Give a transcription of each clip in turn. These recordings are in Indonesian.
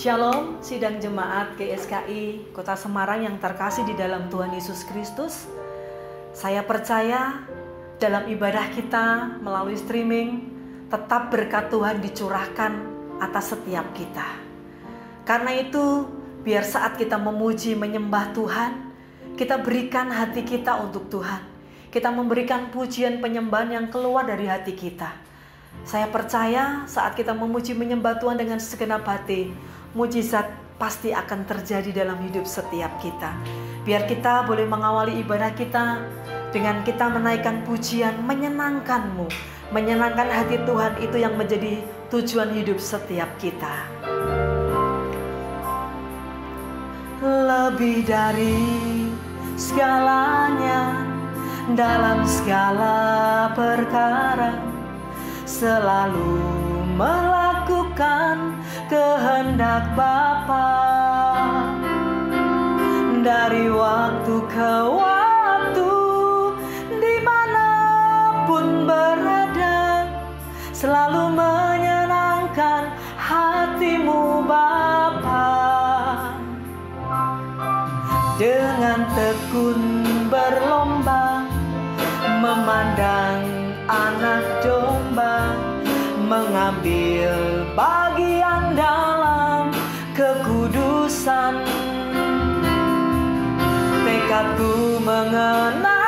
Shalom, sidang jemaat GSKI Kota Semarang yang terkasih di dalam Tuhan Yesus Kristus. Saya percaya dalam ibadah kita melalui streaming tetap berkat Tuhan dicurahkan atas setiap kita. Karena itu, biar saat kita memuji menyembah Tuhan, kita berikan hati kita untuk Tuhan. Kita memberikan pujian penyembahan yang keluar dari hati kita saya percaya saat kita memuji menyembah Tuhan dengan segenap hati, mujizat pasti akan terjadi dalam hidup setiap kita. Biar kita boleh mengawali ibadah kita dengan kita menaikkan pujian menyenangkanmu, menyenangkan hati Tuhan itu yang menjadi tujuan hidup setiap kita. Lebih dari segalanya dalam segala perkara selalu melakukan kehendak Bapa. Dari waktu ke waktu di mana pun berada selalu menyenangkan hatimu Bapa. Dengan tekun berlomba memandang anak domba mengambil bagian dalam kekudusan. Tekadku mengenal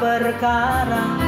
perkara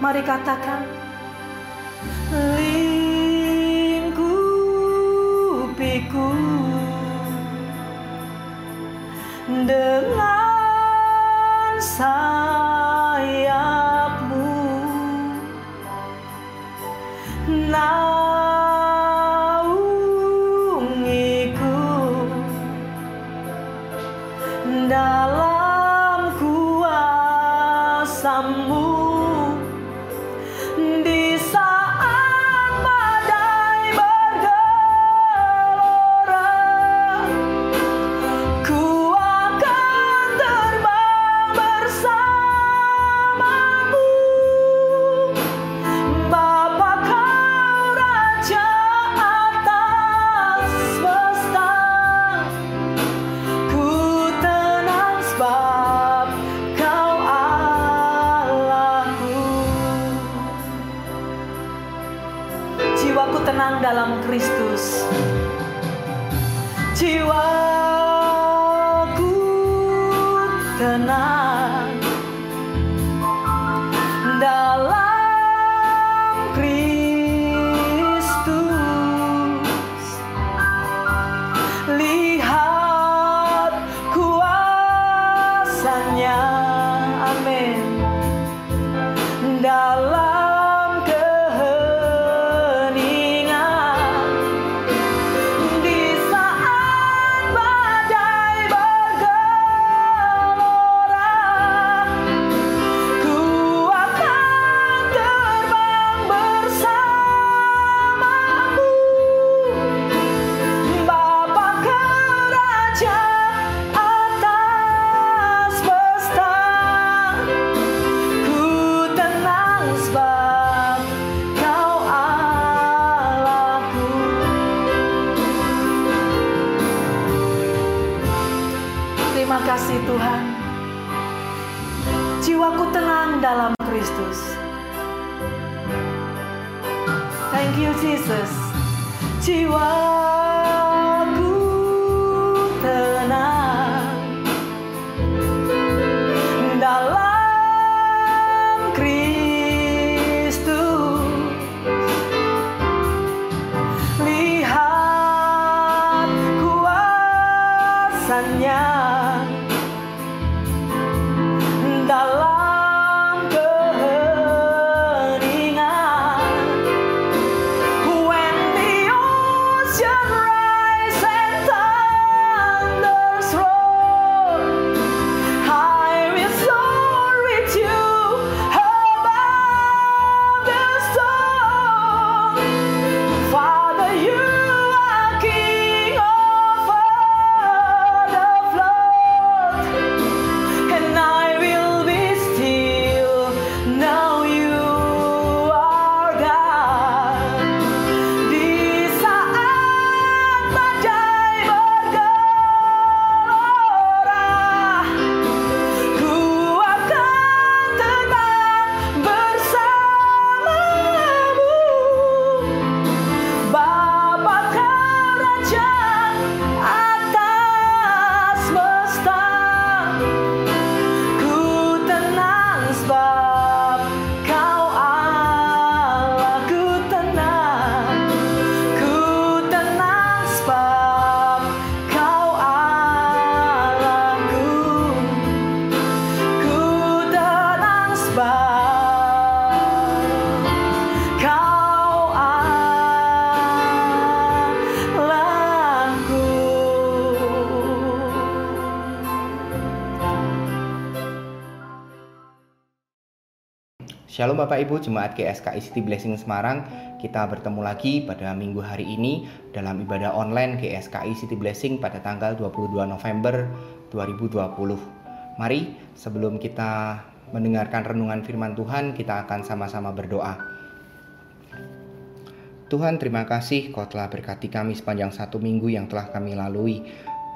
Mari katakan, lingkupiku dengan sayapmu. Now Christus. Thank you, Jesus. Chihuahua. Bapak Ibu Jemaat GSKI City Blessing Semarang, kita bertemu lagi pada minggu hari ini dalam ibadah online GSKI City Blessing pada tanggal 22 November 2020. Mari sebelum kita mendengarkan renungan firman Tuhan, kita akan sama-sama berdoa. Tuhan terima kasih kau telah berkati kami sepanjang satu minggu yang telah kami lalui.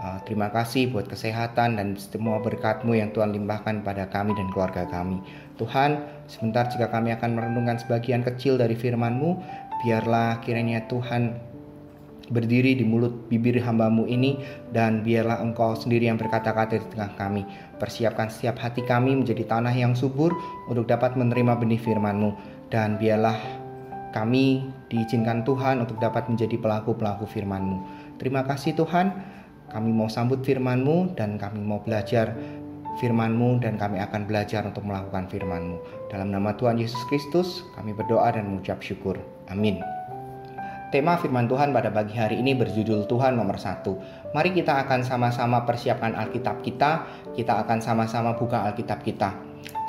Uh, terima kasih buat kesehatan dan semua berkatmu yang Tuhan limpahkan pada kami dan keluarga kami. Tuhan, sebentar jika kami akan merenungkan sebagian kecil dari firman-Mu, biarlah kiranya Tuhan berdiri di mulut bibir hambamu ini dan biarlah engkau sendiri yang berkata-kata di tengah kami. Persiapkan setiap hati kami menjadi tanah yang subur untuk dapat menerima benih firman-Mu dan biarlah kami diizinkan Tuhan untuk dapat menjadi pelaku-pelaku firman-Mu. Terima kasih Tuhan, kami mau sambut firman-Mu dan kami mau belajar firman-Mu dan kami akan belajar untuk melakukan firman-Mu. Dalam nama Tuhan Yesus Kristus, kami berdoa dan mengucap syukur. Amin. Tema firman Tuhan pada pagi hari ini berjudul Tuhan nomor satu. Mari kita akan sama-sama persiapkan Alkitab kita, kita akan sama-sama buka Alkitab kita.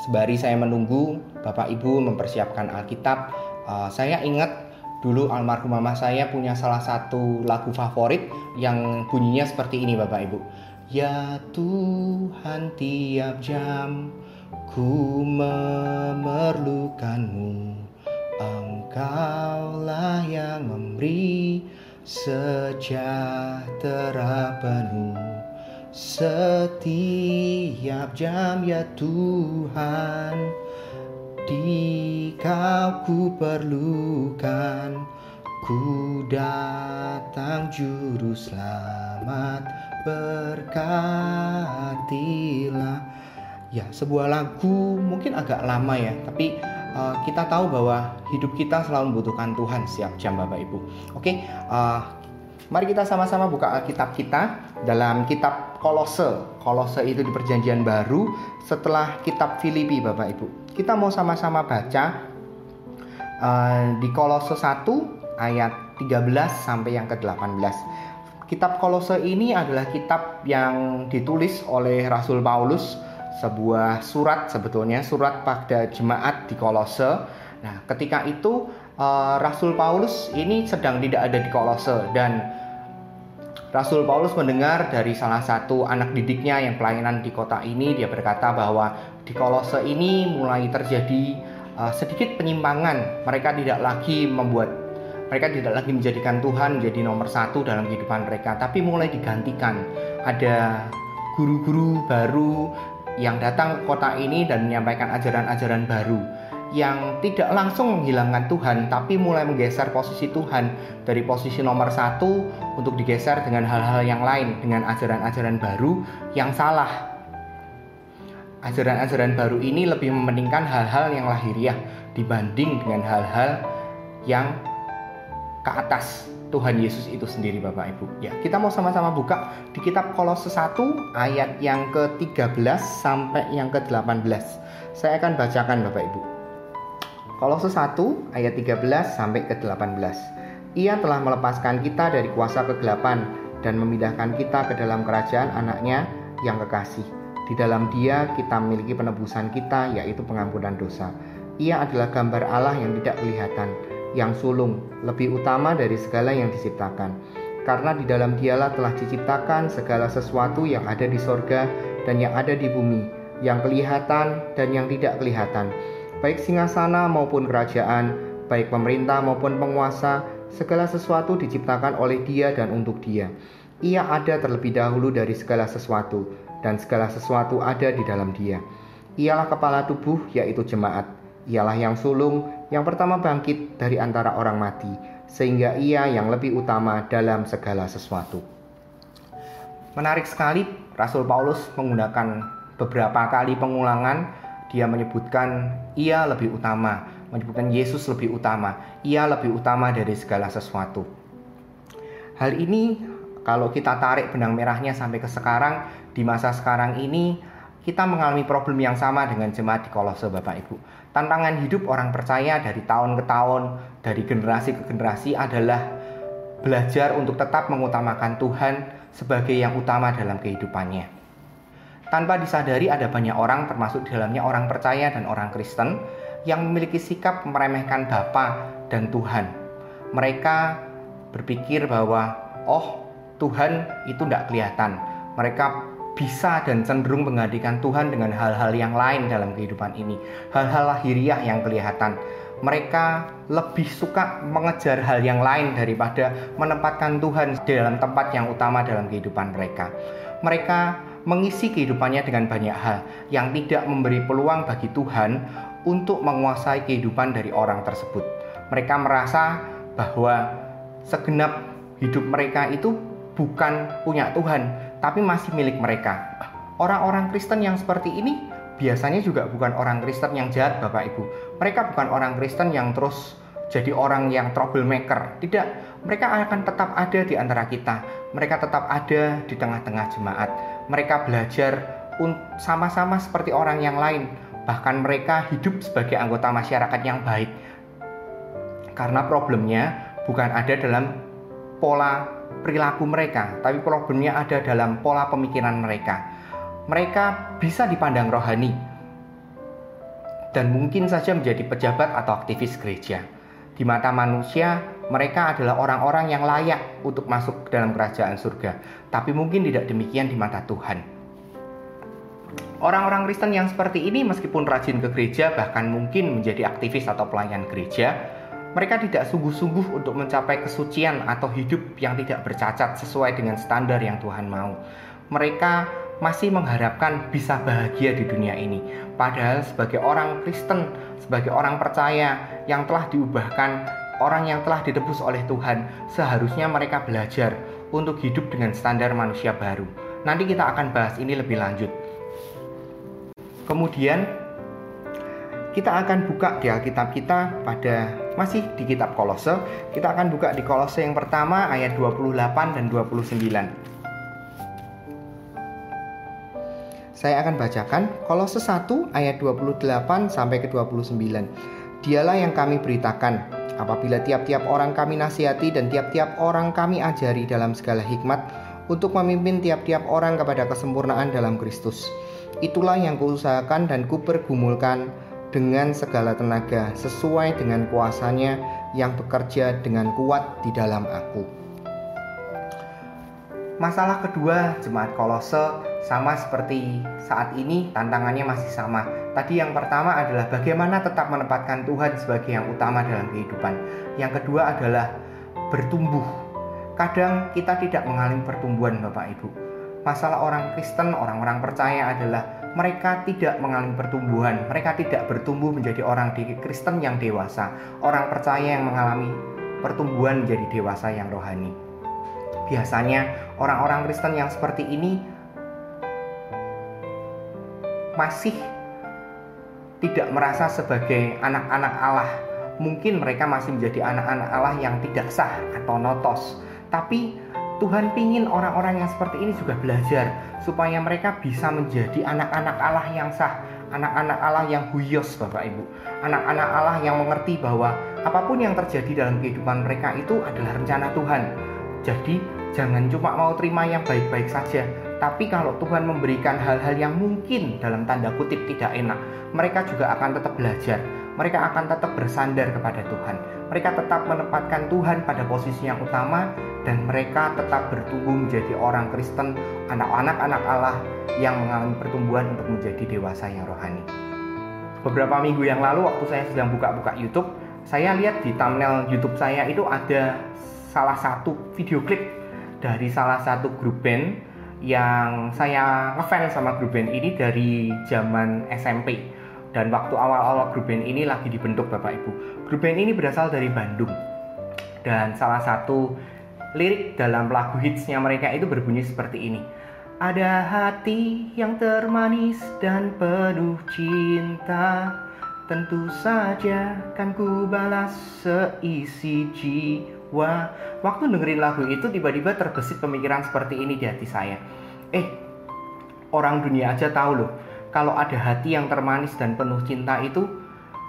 Sebari saya menunggu Bapak Ibu mempersiapkan Alkitab, uh, saya ingat dulu almarhum mama saya punya salah satu lagu favorit yang bunyinya seperti ini Bapak Ibu. Ya Tuhan tiap jam ku memerlukanmu Engkaulah yang memberi sejahtera penuh Setiap jam ya Tuhan Di ku perlukan Ku datang juru selamat. Berkatilah. Ya sebuah lagu mungkin agak lama ya tapi uh, kita tahu bahwa hidup kita selalu membutuhkan Tuhan setiap jam Bapak Ibu. Oke uh, mari kita sama-sama buka Alkitab kita dalam kitab Kolose. Kolose itu di perjanjian baru setelah kitab Filipi Bapak Ibu. Kita mau sama-sama baca uh, di Kolose 1 ayat 13 sampai yang ke-18 Kitab Kolose ini adalah kitab yang ditulis oleh Rasul Paulus, sebuah surat sebetulnya, surat pada jemaat di Kolose. Nah, ketika itu uh, Rasul Paulus ini sedang tidak ada di Kolose dan Rasul Paulus mendengar dari salah satu anak didiknya yang pelayanan di kota ini, dia berkata bahwa di Kolose ini mulai terjadi uh, sedikit penyimpangan. Mereka tidak lagi membuat mereka tidak lagi menjadikan Tuhan menjadi nomor satu dalam kehidupan mereka, tapi mulai digantikan. Ada guru-guru baru yang datang ke kota ini dan menyampaikan ajaran-ajaran baru yang tidak langsung menghilangkan Tuhan, tapi mulai menggeser posisi Tuhan dari posisi nomor satu untuk digeser dengan hal-hal yang lain, dengan ajaran-ajaran baru yang salah. Ajaran-ajaran baru ini lebih mementingkan hal-hal yang lahiriah dibanding dengan hal-hal yang ke atas Tuhan Yesus itu sendiri Bapak Ibu. Ya, kita mau sama-sama buka di kitab Kolose 1 ayat yang ke-13 sampai yang ke-18. Saya akan bacakan Bapak Ibu. Kolose 1 ayat 13 sampai ke-18. Ia telah melepaskan kita dari kuasa kegelapan dan memindahkan kita ke dalam kerajaan anaknya yang kekasih. Di dalam dia kita memiliki penebusan kita yaitu pengampunan dosa. Ia adalah gambar Allah yang tidak kelihatan yang sulung, lebih utama dari segala yang diciptakan. Karena di dalam dialah telah diciptakan segala sesuatu yang ada di sorga dan yang ada di bumi, yang kelihatan dan yang tidak kelihatan, baik singgasana maupun kerajaan, baik pemerintah maupun penguasa, segala sesuatu diciptakan oleh dia dan untuk dia. Ia ada terlebih dahulu dari segala sesuatu, dan segala sesuatu ada di dalam dia. Ialah kepala tubuh, yaitu jemaat ialah yang sulung yang pertama bangkit dari antara orang mati, sehingga ia yang lebih utama dalam segala sesuatu. Menarik sekali, Rasul Paulus menggunakan beberapa kali pengulangan. Dia menyebutkan ia lebih utama, menyebutkan Yesus lebih utama, ia lebih utama dari segala sesuatu. Hal ini, kalau kita tarik benang merahnya sampai ke sekarang, di masa sekarang ini, kita mengalami problem yang sama dengan jemaat di Kolose Bapak Ibu. Tantangan hidup orang percaya dari tahun ke tahun, dari generasi ke generasi adalah belajar untuk tetap mengutamakan Tuhan sebagai yang utama dalam kehidupannya. Tanpa disadari ada banyak orang termasuk di dalamnya orang percaya dan orang Kristen yang memiliki sikap meremehkan Bapa dan Tuhan mereka berpikir bahwa oh Tuhan itu tidak kelihatan. Mereka bisa dan cenderung menggantikan Tuhan dengan hal-hal yang lain dalam kehidupan ini, hal-hal lahiriah yang kelihatan. Mereka lebih suka mengejar hal yang lain daripada menempatkan Tuhan di dalam tempat yang utama dalam kehidupan mereka. Mereka mengisi kehidupannya dengan banyak hal yang tidak memberi peluang bagi Tuhan untuk menguasai kehidupan dari orang tersebut. Mereka merasa bahwa segenap hidup mereka itu bukan punya Tuhan, tapi masih milik mereka. Orang-orang Kristen yang seperti ini biasanya juga bukan orang Kristen yang jahat, Bapak Ibu. Mereka bukan orang Kristen yang terus jadi orang yang troublemaker. Tidak, mereka akan tetap ada di antara kita. Mereka tetap ada di tengah-tengah jemaat. Mereka belajar sama-sama seperti orang yang lain. Bahkan mereka hidup sebagai anggota masyarakat yang baik. Karena problemnya bukan ada dalam pola perilaku mereka, tapi problemnya ada dalam pola pemikiran mereka. Mereka bisa dipandang rohani dan mungkin saja menjadi pejabat atau aktivis gereja. Di mata manusia, mereka adalah orang-orang yang layak untuk masuk ke dalam kerajaan surga, tapi mungkin tidak demikian di mata Tuhan. Orang-orang Kristen yang seperti ini, meskipun rajin ke gereja, bahkan mungkin menjadi aktivis atau pelayan gereja, mereka tidak sungguh-sungguh untuk mencapai kesucian atau hidup yang tidak bercacat sesuai dengan standar yang Tuhan mau. Mereka masih mengharapkan bisa bahagia di dunia ini. Padahal sebagai orang Kristen, sebagai orang percaya yang telah diubahkan, orang yang telah ditebus oleh Tuhan, seharusnya mereka belajar untuk hidup dengan standar manusia baru. Nanti kita akan bahas ini lebih lanjut. Kemudian kita akan buka di Alkitab kita pada masih di kitab Kolose. Kita akan buka di Kolose yang pertama ayat 28 dan 29. Saya akan bacakan Kolose 1 ayat 28 sampai ke 29. Dialah yang kami beritakan apabila tiap-tiap orang kami nasihati dan tiap-tiap orang kami ajari dalam segala hikmat untuk memimpin tiap-tiap orang kepada kesempurnaan dalam Kristus. Itulah yang kuusahakan dan kupergumulkan dengan segala tenaga sesuai dengan kuasanya yang bekerja dengan kuat di dalam aku. Masalah kedua jemaat kolose sama seperti saat ini tantangannya masih sama. Tadi yang pertama adalah bagaimana tetap menempatkan Tuhan sebagai yang utama dalam kehidupan. Yang kedua adalah bertumbuh. Kadang kita tidak mengalami pertumbuhan Bapak Ibu. Masalah orang Kristen, orang-orang percaya adalah mereka tidak mengalami pertumbuhan, mereka tidak bertumbuh menjadi orang Kristen yang dewasa, orang percaya yang mengalami pertumbuhan menjadi dewasa yang rohani. Biasanya orang-orang Kristen yang seperti ini masih tidak merasa sebagai anak-anak Allah. Mungkin mereka masih menjadi anak-anak Allah yang tidak sah atau notos. Tapi Tuhan pingin orang-orang yang seperti ini juga belajar supaya mereka bisa menjadi anak-anak Allah yang sah, anak-anak Allah yang huyos Bapak Ibu, anak-anak Allah yang mengerti bahwa apa pun yang terjadi dalam kehidupan mereka itu adalah rencana Tuhan. Jadi jangan cuma mau terima yang baik-baik saja, tapi kalau Tuhan memberikan hal-hal yang mungkin dalam tanda kutip tidak enak, mereka juga akan tetap belajar mereka akan tetap bersandar kepada Tuhan. Mereka tetap menempatkan Tuhan pada posisi yang utama dan mereka tetap bertumbuh menjadi orang Kristen, anak-anak anak Allah yang mengalami pertumbuhan untuk menjadi dewasa yang rohani. Beberapa minggu yang lalu waktu saya sedang buka-buka YouTube, saya lihat di thumbnail YouTube saya itu ada salah satu video klip dari salah satu grup band yang saya ngefans sama grup band ini dari zaman SMP dan waktu awal-awal grup band ini lagi dibentuk Bapak Ibu. Grup band ini berasal dari Bandung. Dan salah satu lirik dalam lagu hitsnya mereka itu berbunyi seperti ini. Ada hati yang termanis dan penuh cinta Tentu saja kan ku balas seisi jiwa Waktu dengerin lagu itu tiba-tiba terbesit pemikiran seperti ini di hati saya Eh, orang dunia aja tahu loh kalau ada hati yang termanis dan penuh cinta itu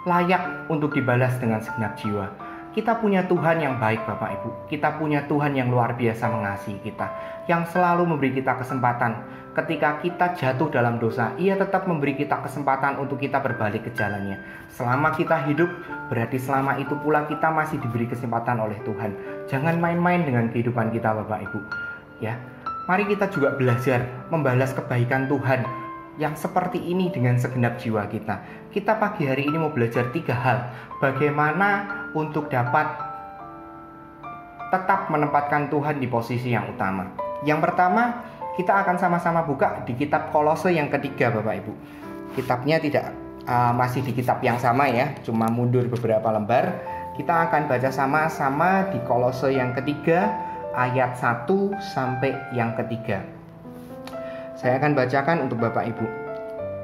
layak untuk dibalas dengan segenap jiwa. Kita punya Tuhan yang baik Bapak Ibu. Kita punya Tuhan yang luar biasa mengasihi kita. Yang selalu memberi kita kesempatan. Ketika kita jatuh dalam dosa, ia tetap memberi kita kesempatan untuk kita berbalik ke jalannya. Selama kita hidup, berarti selama itu pula kita masih diberi kesempatan oleh Tuhan. Jangan main-main dengan kehidupan kita Bapak Ibu. Ya, mari kita juga belajar membalas kebaikan Tuhan yang seperti ini dengan segenap jiwa kita. Kita pagi hari ini mau belajar tiga hal. Bagaimana untuk dapat tetap menempatkan Tuhan di posisi yang utama. Yang pertama, kita akan sama-sama buka di kitab Kolose yang ketiga Bapak Ibu. Kitabnya tidak uh, masih di kitab yang sama ya, cuma mundur beberapa lembar. Kita akan baca sama-sama di Kolose yang ketiga ayat 1 sampai yang ketiga. Saya akan bacakan untuk Bapak Ibu.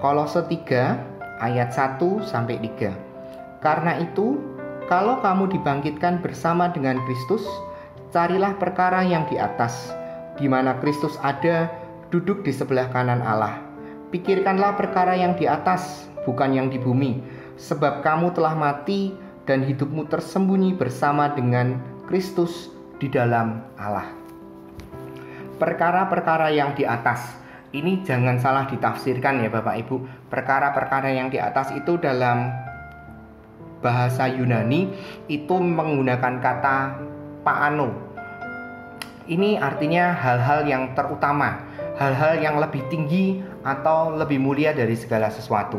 Kolose 3 ayat 1 sampai 3. Karena itu, kalau kamu dibangkitkan bersama dengan Kristus, carilah perkara yang di atas, di mana Kristus ada, duduk di sebelah kanan Allah. Pikirkanlah perkara yang di atas, bukan yang di bumi, sebab kamu telah mati dan hidupmu tersembunyi bersama dengan Kristus di dalam Allah. Perkara-perkara yang di atas ini jangan salah ditafsirkan ya Bapak Ibu. Perkara-perkara yang di atas itu dalam bahasa Yunani itu menggunakan kata paano. Ini artinya hal-hal yang terutama, hal-hal yang lebih tinggi atau lebih mulia dari segala sesuatu.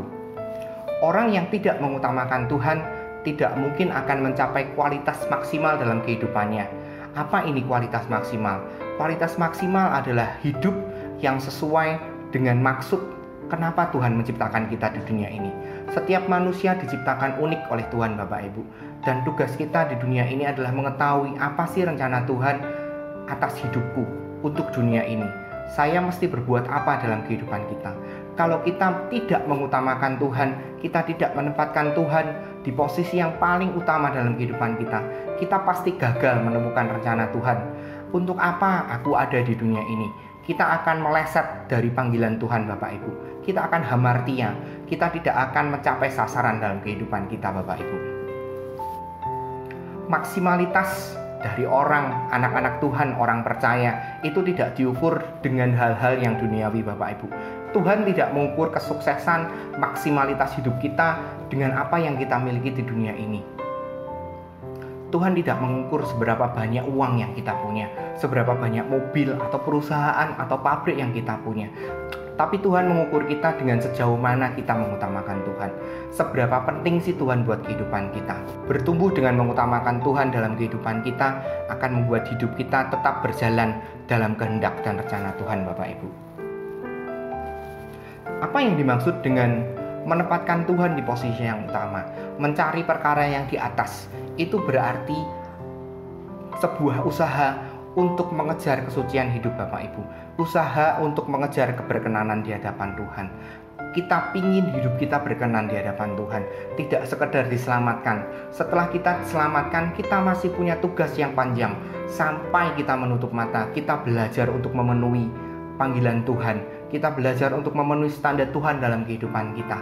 Orang yang tidak mengutamakan Tuhan tidak mungkin akan mencapai kualitas maksimal dalam kehidupannya. Apa ini kualitas maksimal? Kualitas maksimal adalah hidup yang sesuai dengan maksud kenapa Tuhan menciptakan kita di dunia ini. Setiap manusia diciptakan unik oleh Tuhan Bapak Ibu. Dan tugas kita di dunia ini adalah mengetahui apa sih rencana Tuhan atas hidupku untuk dunia ini. Saya mesti berbuat apa dalam kehidupan kita. Kalau kita tidak mengutamakan Tuhan, kita tidak menempatkan Tuhan di posisi yang paling utama dalam kehidupan kita, kita pasti gagal menemukan rencana Tuhan. Untuk apa aku ada di dunia ini? kita akan meleset dari panggilan Tuhan Bapak Ibu. Kita akan hamartia, kita tidak akan mencapai sasaran dalam kehidupan kita Bapak Ibu. Maksimalitas dari orang, anak-anak Tuhan, orang percaya itu tidak diukur dengan hal-hal yang duniawi Bapak Ibu. Tuhan tidak mengukur kesuksesan, maksimalitas hidup kita dengan apa yang kita miliki di dunia ini. Tuhan tidak mengukur seberapa banyak uang yang kita punya, seberapa banyak mobil atau perusahaan atau pabrik yang kita punya. Tapi Tuhan mengukur kita dengan sejauh mana kita mengutamakan Tuhan. Seberapa penting sih Tuhan buat kehidupan kita. Bertumbuh dengan mengutamakan Tuhan dalam kehidupan kita akan membuat hidup kita tetap berjalan dalam kehendak dan rencana Tuhan Bapak Ibu. Apa yang dimaksud dengan menempatkan Tuhan di posisi yang utama, mencari perkara yang di atas, itu berarti sebuah usaha untuk mengejar kesucian hidup Bapak Ibu usaha untuk mengejar keberkenanan di hadapan Tuhan. Kita pingin hidup kita berkenan di hadapan Tuhan. Tidak sekedar diselamatkan. Setelah kita diselamatkan kita masih punya tugas yang panjang. Sampai kita menutup mata kita belajar untuk memenuhi panggilan Tuhan. Kita belajar untuk memenuhi standar Tuhan dalam kehidupan kita.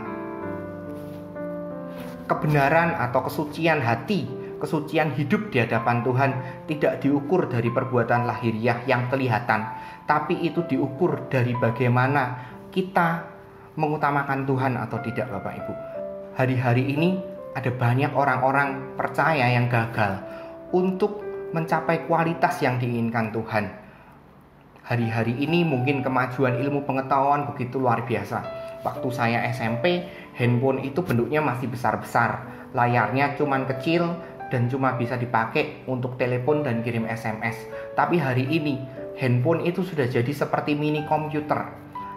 Kebenaran atau kesucian hati kesucian hidup di hadapan Tuhan tidak diukur dari perbuatan lahiriah yang kelihatan, tapi itu diukur dari bagaimana kita mengutamakan Tuhan atau tidak, Bapak Ibu. Hari-hari ini ada banyak orang-orang percaya yang gagal untuk mencapai kualitas yang diinginkan Tuhan. Hari-hari ini mungkin kemajuan ilmu pengetahuan begitu luar biasa. Waktu saya SMP, handphone itu bentuknya masih besar-besar, layarnya cuman kecil, dan cuma bisa dipakai untuk telepon dan kirim SMS. Tapi hari ini handphone itu sudah jadi seperti mini komputer.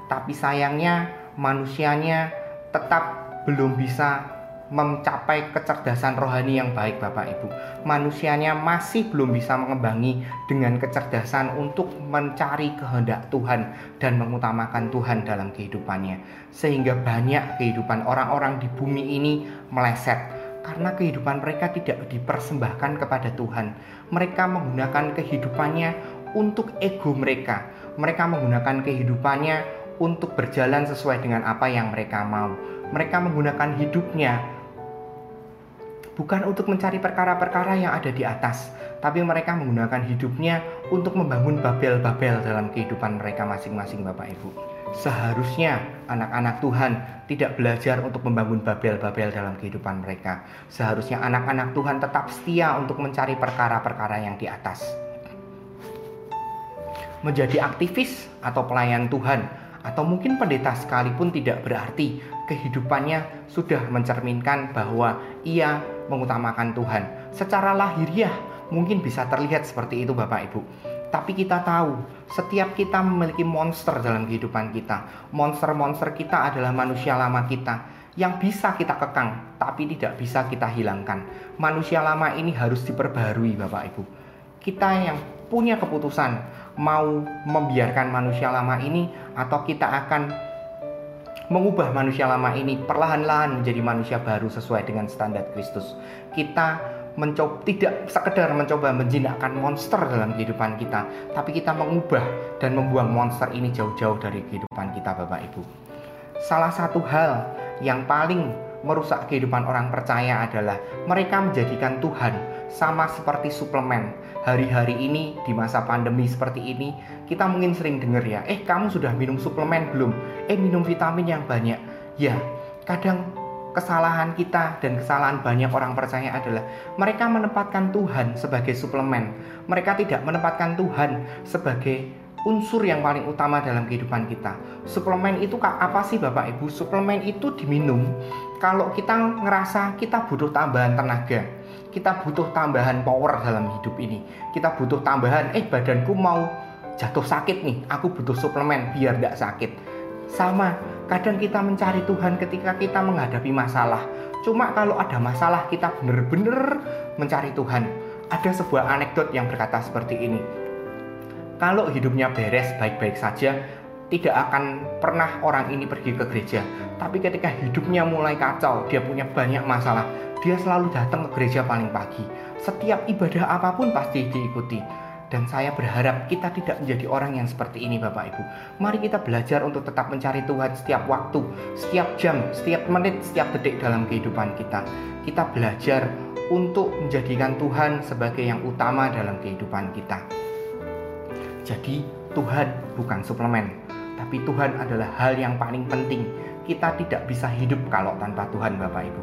Tapi sayangnya manusianya tetap belum bisa mencapai kecerdasan rohani yang baik Bapak Ibu. Manusianya masih belum bisa mengembangi dengan kecerdasan untuk mencari kehendak Tuhan dan mengutamakan Tuhan dalam kehidupannya. Sehingga banyak kehidupan orang-orang di bumi ini meleset karena kehidupan mereka tidak dipersembahkan kepada Tuhan. Mereka menggunakan kehidupannya untuk ego mereka. Mereka menggunakan kehidupannya untuk berjalan sesuai dengan apa yang mereka mau. Mereka menggunakan hidupnya bukan untuk mencari perkara-perkara yang ada di atas, tapi mereka menggunakan hidupnya untuk membangun babel-babel dalam kehidupan mereka masing-masing, Bapak Ibu. Seharusnya anak-anak Tuhan tidak belajar untuk membangun babel-babel dalam kehidupan mereka. Seharusnya anak-anak Tuhan tetap setia untuk mencari perkara-perkara yang di atas. Menjadi aktivis atau pelayan Tuhan atau mungkin pendeta sekalipun tidak berarti kehidupannya sudah mencerminkan bahwa ia mengutamakan Tuhan. Secara lahiriah mungkin bisa terlihat seperti itu Bapak Ibu. Tapi kita tahu, setiap kita memiliki monster dalam kehidupan kita. Monster-monster kita adalah manusia lama kita yang bisa kita kekang, tapi tidak bisa kita hilangkan. Manusia lama ini harus diperbarui, Bapak Ibu. Kita yang punya keputusan mau membiarkan manusia lama ini, atau kita akan mengubah manusia lama ini perlahan-lahan menjadi manusia baru sesuai dengan standar Kristus. Kita mencoba tidak sekedar mencoba menjinakkan monster dalam kehidupan kita, tapi kita mengubah dan membuang monster ini jauh-jauh dari kehidupan kita Bapak Ibu. Salah satu hal yang paling merusak kehidupan orang percaya adalah mereka menjadikan Tuhan sama seperti suplemen. Hari-hari ini di masa pandemi seperti ini, kita mungkin sering dengar ya, eh kamu sudah minum suplemen belum? Eh minum vitamin yang banyak. Ya, kadang kesalahan kita dan kesalahan banyak orang percaya adalah mereka menempatkan Tuhan sebagai suplemen. Mereka tidak menempatkan Tuhan sebagai unsur yang paling utama dalam kehidupan kita. Suplemen itu apa sih Bapak Ibu? Suplemen itu diminum kalau kita ngerasa kita butuh tambahan tenaga. Kita butuh tambahan power dalam hidup ini. Kita butuh tambahan, eh badanku mau jatuh sakit nih, aku butuh suplemen biar tidak sakit. Sama, Kadang kita mencari Tuhan ketika kita menghadapi masalah. Cuma kalau ada masalah kita benar-benar mencari Tuhan. Ada sebuah anekdot yang berkata seperti ini. Kalau hidupnya beres baik-baik saja, tidak akan pernah orang ini pergi ke gereja. Tapi ketika hidupnya mulai kacau, dia punya banyak masalah, dia selalu datang ke gereja paling pagi. Setiap ibadah apa pun pasti diikuti dan saya berharap kita tidak menjadi orang yang seperti ini Bapak Ibu. Mari kita belajar untuk tetap mencari Tuhan setiap waktu, setiap jam, setiap menit, setiap detik dalam kehidupan kita. Kita belajar untuk menjadikan Tuhan sebagai yang utama dalam kehidupan kita. Jadi Tuhan bukan suplemen, tapi Tuhan adalah hal yang paling penting. Kita tidak bisa hidup kalau tanpa Tuhan Bapak Ibu.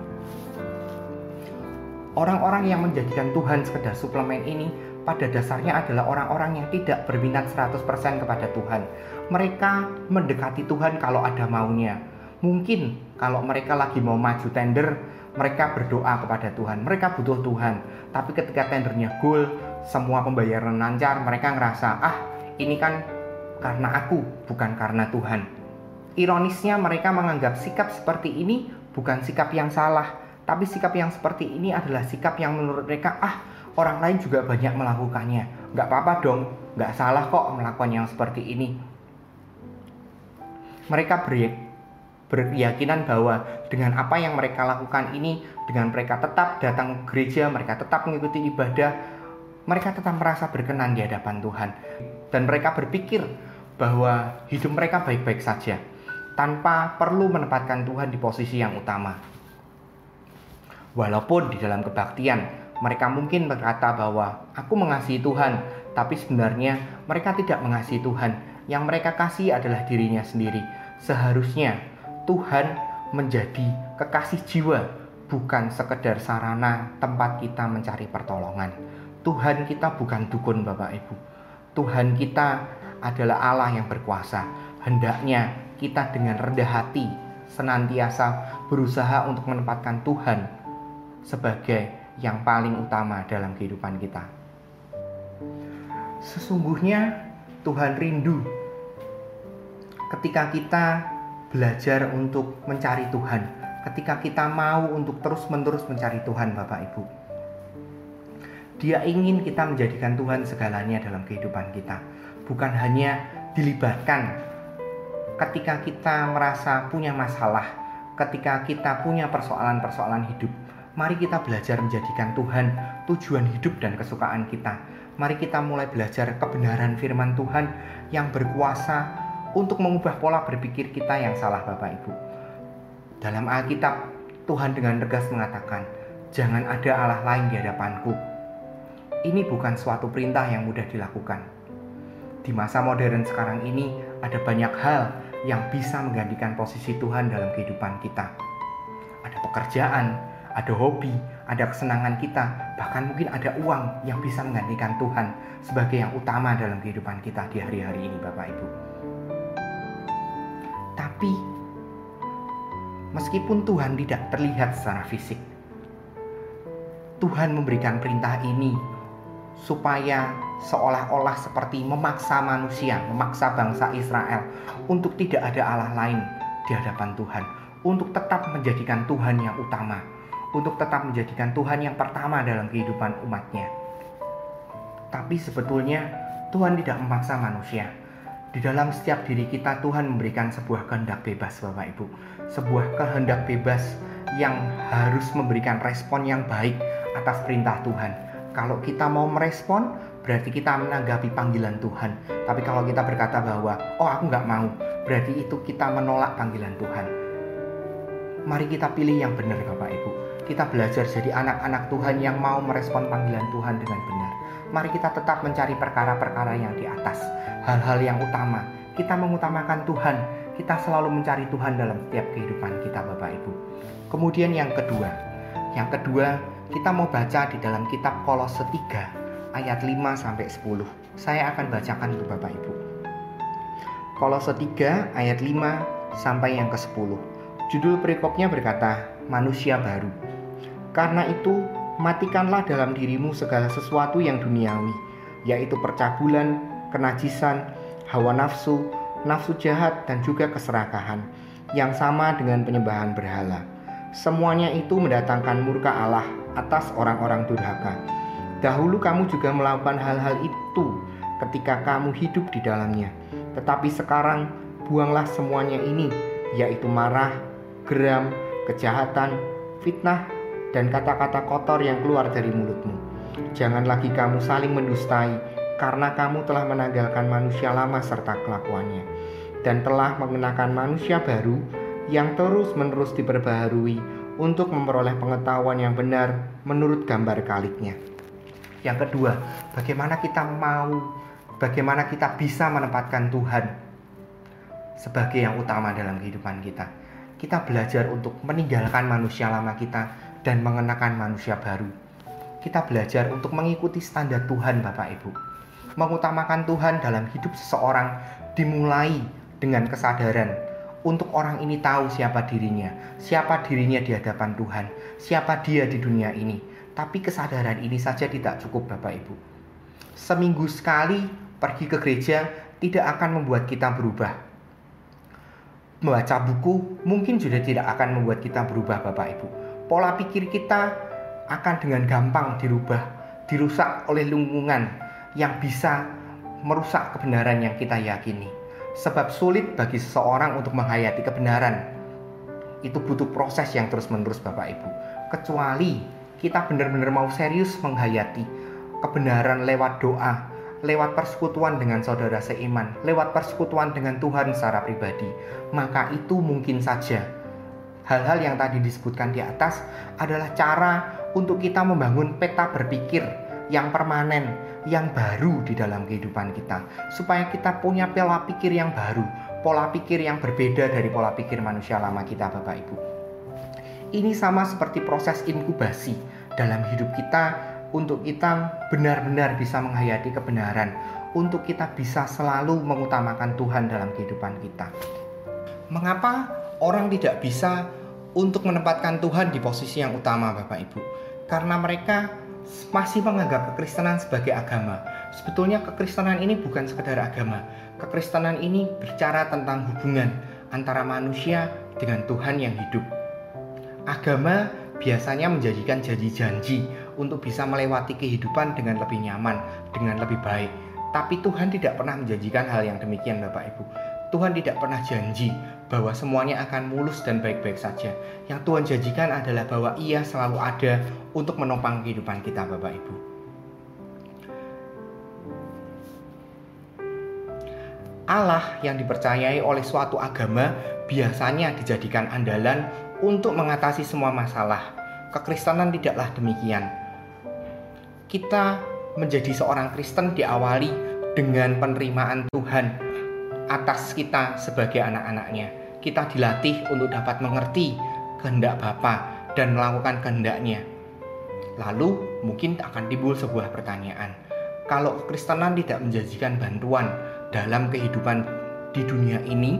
Orang-orang yang menjadikan Tuhan sekedar suplemen ini pada dasarnya adalah orang-orang yang tidak berminat 100% kepada Tuhan. Mereka mendekati Tuhan kalau ada maunya. Mungkin kalau mereka lagi mau maju tender, mereka berdoa kepada Tuhan. Mereka butuh Tuhan. Tapi ketika tendernya goal, semua pembayaran lancar, mereka ngerasa, ah ini kan karena aku, bukan karena Tuhan. Ironisnya mereka menganggap sikap seperti ini bukan sikap yang salah, tapi sikap yang seperti ini adalah sikap yang menurut mereka, ah orang lain juga banyak melakukannya. Nggak apa-apa dong, nggak salah kok melakukan yang seperti ini. Mereka ber berkeyakinan bahwa dengan apa yang mereka lakukan ini, dengan mereka tetap datang ke gereja, mereka tetap mengikuti ibadah, mereka tetap merasa berkenan di hadapan Tuhan. Dan mereka berpikir bahwa hidup mereka baik-baik saja, tanpa perlu menempatkan Tuhan di posisi yang utama. Walaupun di dalam kebaktian mereka mungkin berkata bahwa aku mengasihi Tuhan, tapi sebenarnya mereka tidak mengasihi Tuhan. Yang mereka kasih adalah dirinya sendiri. Seharusnya Tuhan menjadi kekasih jiwa, bukan sekedar sarana tempat kita mencari pertolongan. Tuhan kita bukan dukun Bapak Ibu. Tuhan kita adalah Allah yang berkuasa. Hendaknya kita dengan rendah hati senantiasa berusaha untuk menempatkan Tuhan sebagai yang paling utama dalam kehidupan kita. Sesungguhnya Tuhan rindu ketika kita belajar untuk mencari Tuhan, ketika kita mau untuk terus-menerus mencari Tuhan, Bapak Ibu. Dia ingin kita menjadikan Tuhan segalanya dalam kehidupan kita, bukan hanya dilibatkan ketika kita merasa punya masalah, ketika kita punya persoalan-persoalan hidup, Mari kita belajar menjadikan Tuhan tujuan hidup dan kesukaan kita. Mari kita mulai belajar kebenaran firman Tuhan yang berkuasa untuk mengubah pola berpikir kita yang salah Bapak Ibu. Dalam Alkitab, Tuhan dengan tegas mengatakan, Jangan ada Allah lain di hadapanku. Ini bukan suatu perintah yang mudah dilakukan. Di masa modern sekarang ini, ada banyak hal yang bisa menggantikan posisi Tuhan dalam kehidupan kita. Ada pekerjaan, ada hobi, ada kesenangan kita, bahkan mungkin ada uang yang bisa menggantikan Tuhan sebagai yang utama dalam kehidupan kita di hari-hari ini, Bapak Ibu. Tapi, meskipun Tuhan tidak terlihat secara fisik, Tuhan memberikan perintah ini supaya seolah-olah seperti memaksa manusia, memaksa bangsa Israel untuk tidak ada Allah lain di hadapan Tuhan, untuk tetap menjadikan Tuhan yang utama untuk tetap menjadikan Tuhan yang pertama dalam kehidupan umatnya. Tapi sebetulnya Tuhan tidak memaksa manusia. Di dalam setiap diri kita Tuhan memberikan sebuah kehendak bebas Bapak Ibu. Sebuah kehendak bebas yang harus memberikan respon yang baik atas perintah Tuhan. Kalau kita mau merespon, berarti kita menanggapi panggilan Tuhan. Tapi kalau kita berkata bahwa, oh aku nggak mau, berarti itu kita menolak panggilan Tuhan. Mari kita pilih yang benar Bapak Ibu kita belajar jadi anak-anak Tuhan yang mau merespon panggilan Tuhan dengan benar. Mari kita tetap mencari perkara-perkara yang di atas, hal-hal yang utama. Kita mengutamakan Tuhan, kita selalu mencari Tuhan dalam setiap kehidupan kita Bapak Ibu. Kemudian yang kedua, yang kedua kita mau baca di dalam kitab Kolose 3 ayat 5 sampai 10. Saya akan bacakan untuk Bapak Ibu. Kolose 3 ayat 5 sampai yang ke-10. Judul perikopnya berkata, manusia baru. Karena itu, matikanlah dalam dirimu segala sesuatu yang duniawi, yaitu percabulan, kenajisan, hawa nafsu, nafsu jahat, dan juga keserakahan, yang sama dengan penyembahan berhala. Semuanya itu mendatangkan murka Allah atas orang-orang durhaka. Dahulu kamu juga melakukan hal-hal itu ketika kamu hidup di dalamnya. Tetapi sekarang buanglah semuanya ini, yaitu marah, geram, kejahatan, fitnah, dan kata-kata kotor yang keluar dari mulutmu. Jangan lagi kamu saling mendustai, karena kamu telah menanggalkan manusia lama serta kelakuannya, dan telah mengenakan manusia baru yang terus-menerus diperbaharui untuk memperoleh pengetahuan yang benar menurut gambar kaliknya. Yang kedua, bagaimana kita mau, bagaimana kita bisa menempatkan Tuhan sebagai yang utama dalam kehidupan kita. Kita belajar untuk meninggalkan manusia lama kita dan mengenakan manusia baru. Kita belajar untuk mengikuti standar Tuhan Bapak Ibu. Mengutamakan Tuhan dalam hidup seseorang dimulai dengan kesadaran untuk orang ini tahu siapa dirinya, siapa dirinya di hadapan Tuhan, siapa dia di dunia ini. Tapi kesadaran ini saja tidak cukup Bapak Ibu. Seminggu sekali pergi ke gereja tidak akan membuat kita berubah. Membaca buku mungkin juga tidak akan membuat kita berubah Bapak Ibu pola pikir kita akan dengan gampang dirubah, dirusak oleh lingkungan yang bisa merusak kebenaran yang kita yakini. Sebab sulit bagi seseorang untuk menghayati kebenaran. Itu butuh proses yang terus-menerus Bapak Ibu. Kecuali kita benar-benar mau serius menghayati kebenaran lewat doa, lewat persekutuan dengan saudara seiman, lewat persekutuan dengan Tuhan secara pribadi, maka itu mungkin saja. Hal-hal yang tadi disebutkan di atas adalah cara untuk kita membangun peta berpikir yang permanen, yang baru di dalam kehidupan kita, supaya kita punya pola pikir yang baru, pola pikir yang berbeda dari pola pikir manusia lama kita, Bapak Ibu. Ini sama seperti proses inkubasi dalam hidup kita untuk kita benar-benar bisa menghayati kebenaran, untuk kita bisa selalu mengutamakan Tuhan dalam kehidupan kita. Mengapa orang tidak bisa untuk menempatkan Tuhan di posisi yang utama Bapak Ibu. Karena mereka masih menganggap kekristenan sebagai agama. Sebetulnya kekristenan ini bukan sekedar agama. Kekristenan ini bicara tentang hubungan antara manusia dengan Tuhan yang hidup. Agama biasanya menjadikan janji-janji untuk bisa melewati kehidupan dengan lebih nyaman, dengan lebih baik. Tapi Tuhan tidak pernah menjanjikan hal yang demikian Bapak Ibu. Tuhan tidak pernah janji bahwa semuanya akan mulus dan baik-baik saja. Yang Tuhan janjikan adalah bahwa Ia selalu ada untuk menopang kehidupan kita, Bapak Ibu. Allah yang dipercayai oleh suatu agama biasanya dijadikan andalan untuk mengatasi semua masalah, kekristenan tidaklah demikian. Kita menjadi seorang Kristen diawali dengan penerimaan Tuhan atas kita sebagai anak-anaknya. Kita dilatih untuk dapat mengerti kehendak Bapa dan melakukan kehendaknya. Lalu mungkin akan timbul sebuah pertanyaan. Kalau kekristenan tidak menjanjikan bantuan dalam kehidupan di dunia ini,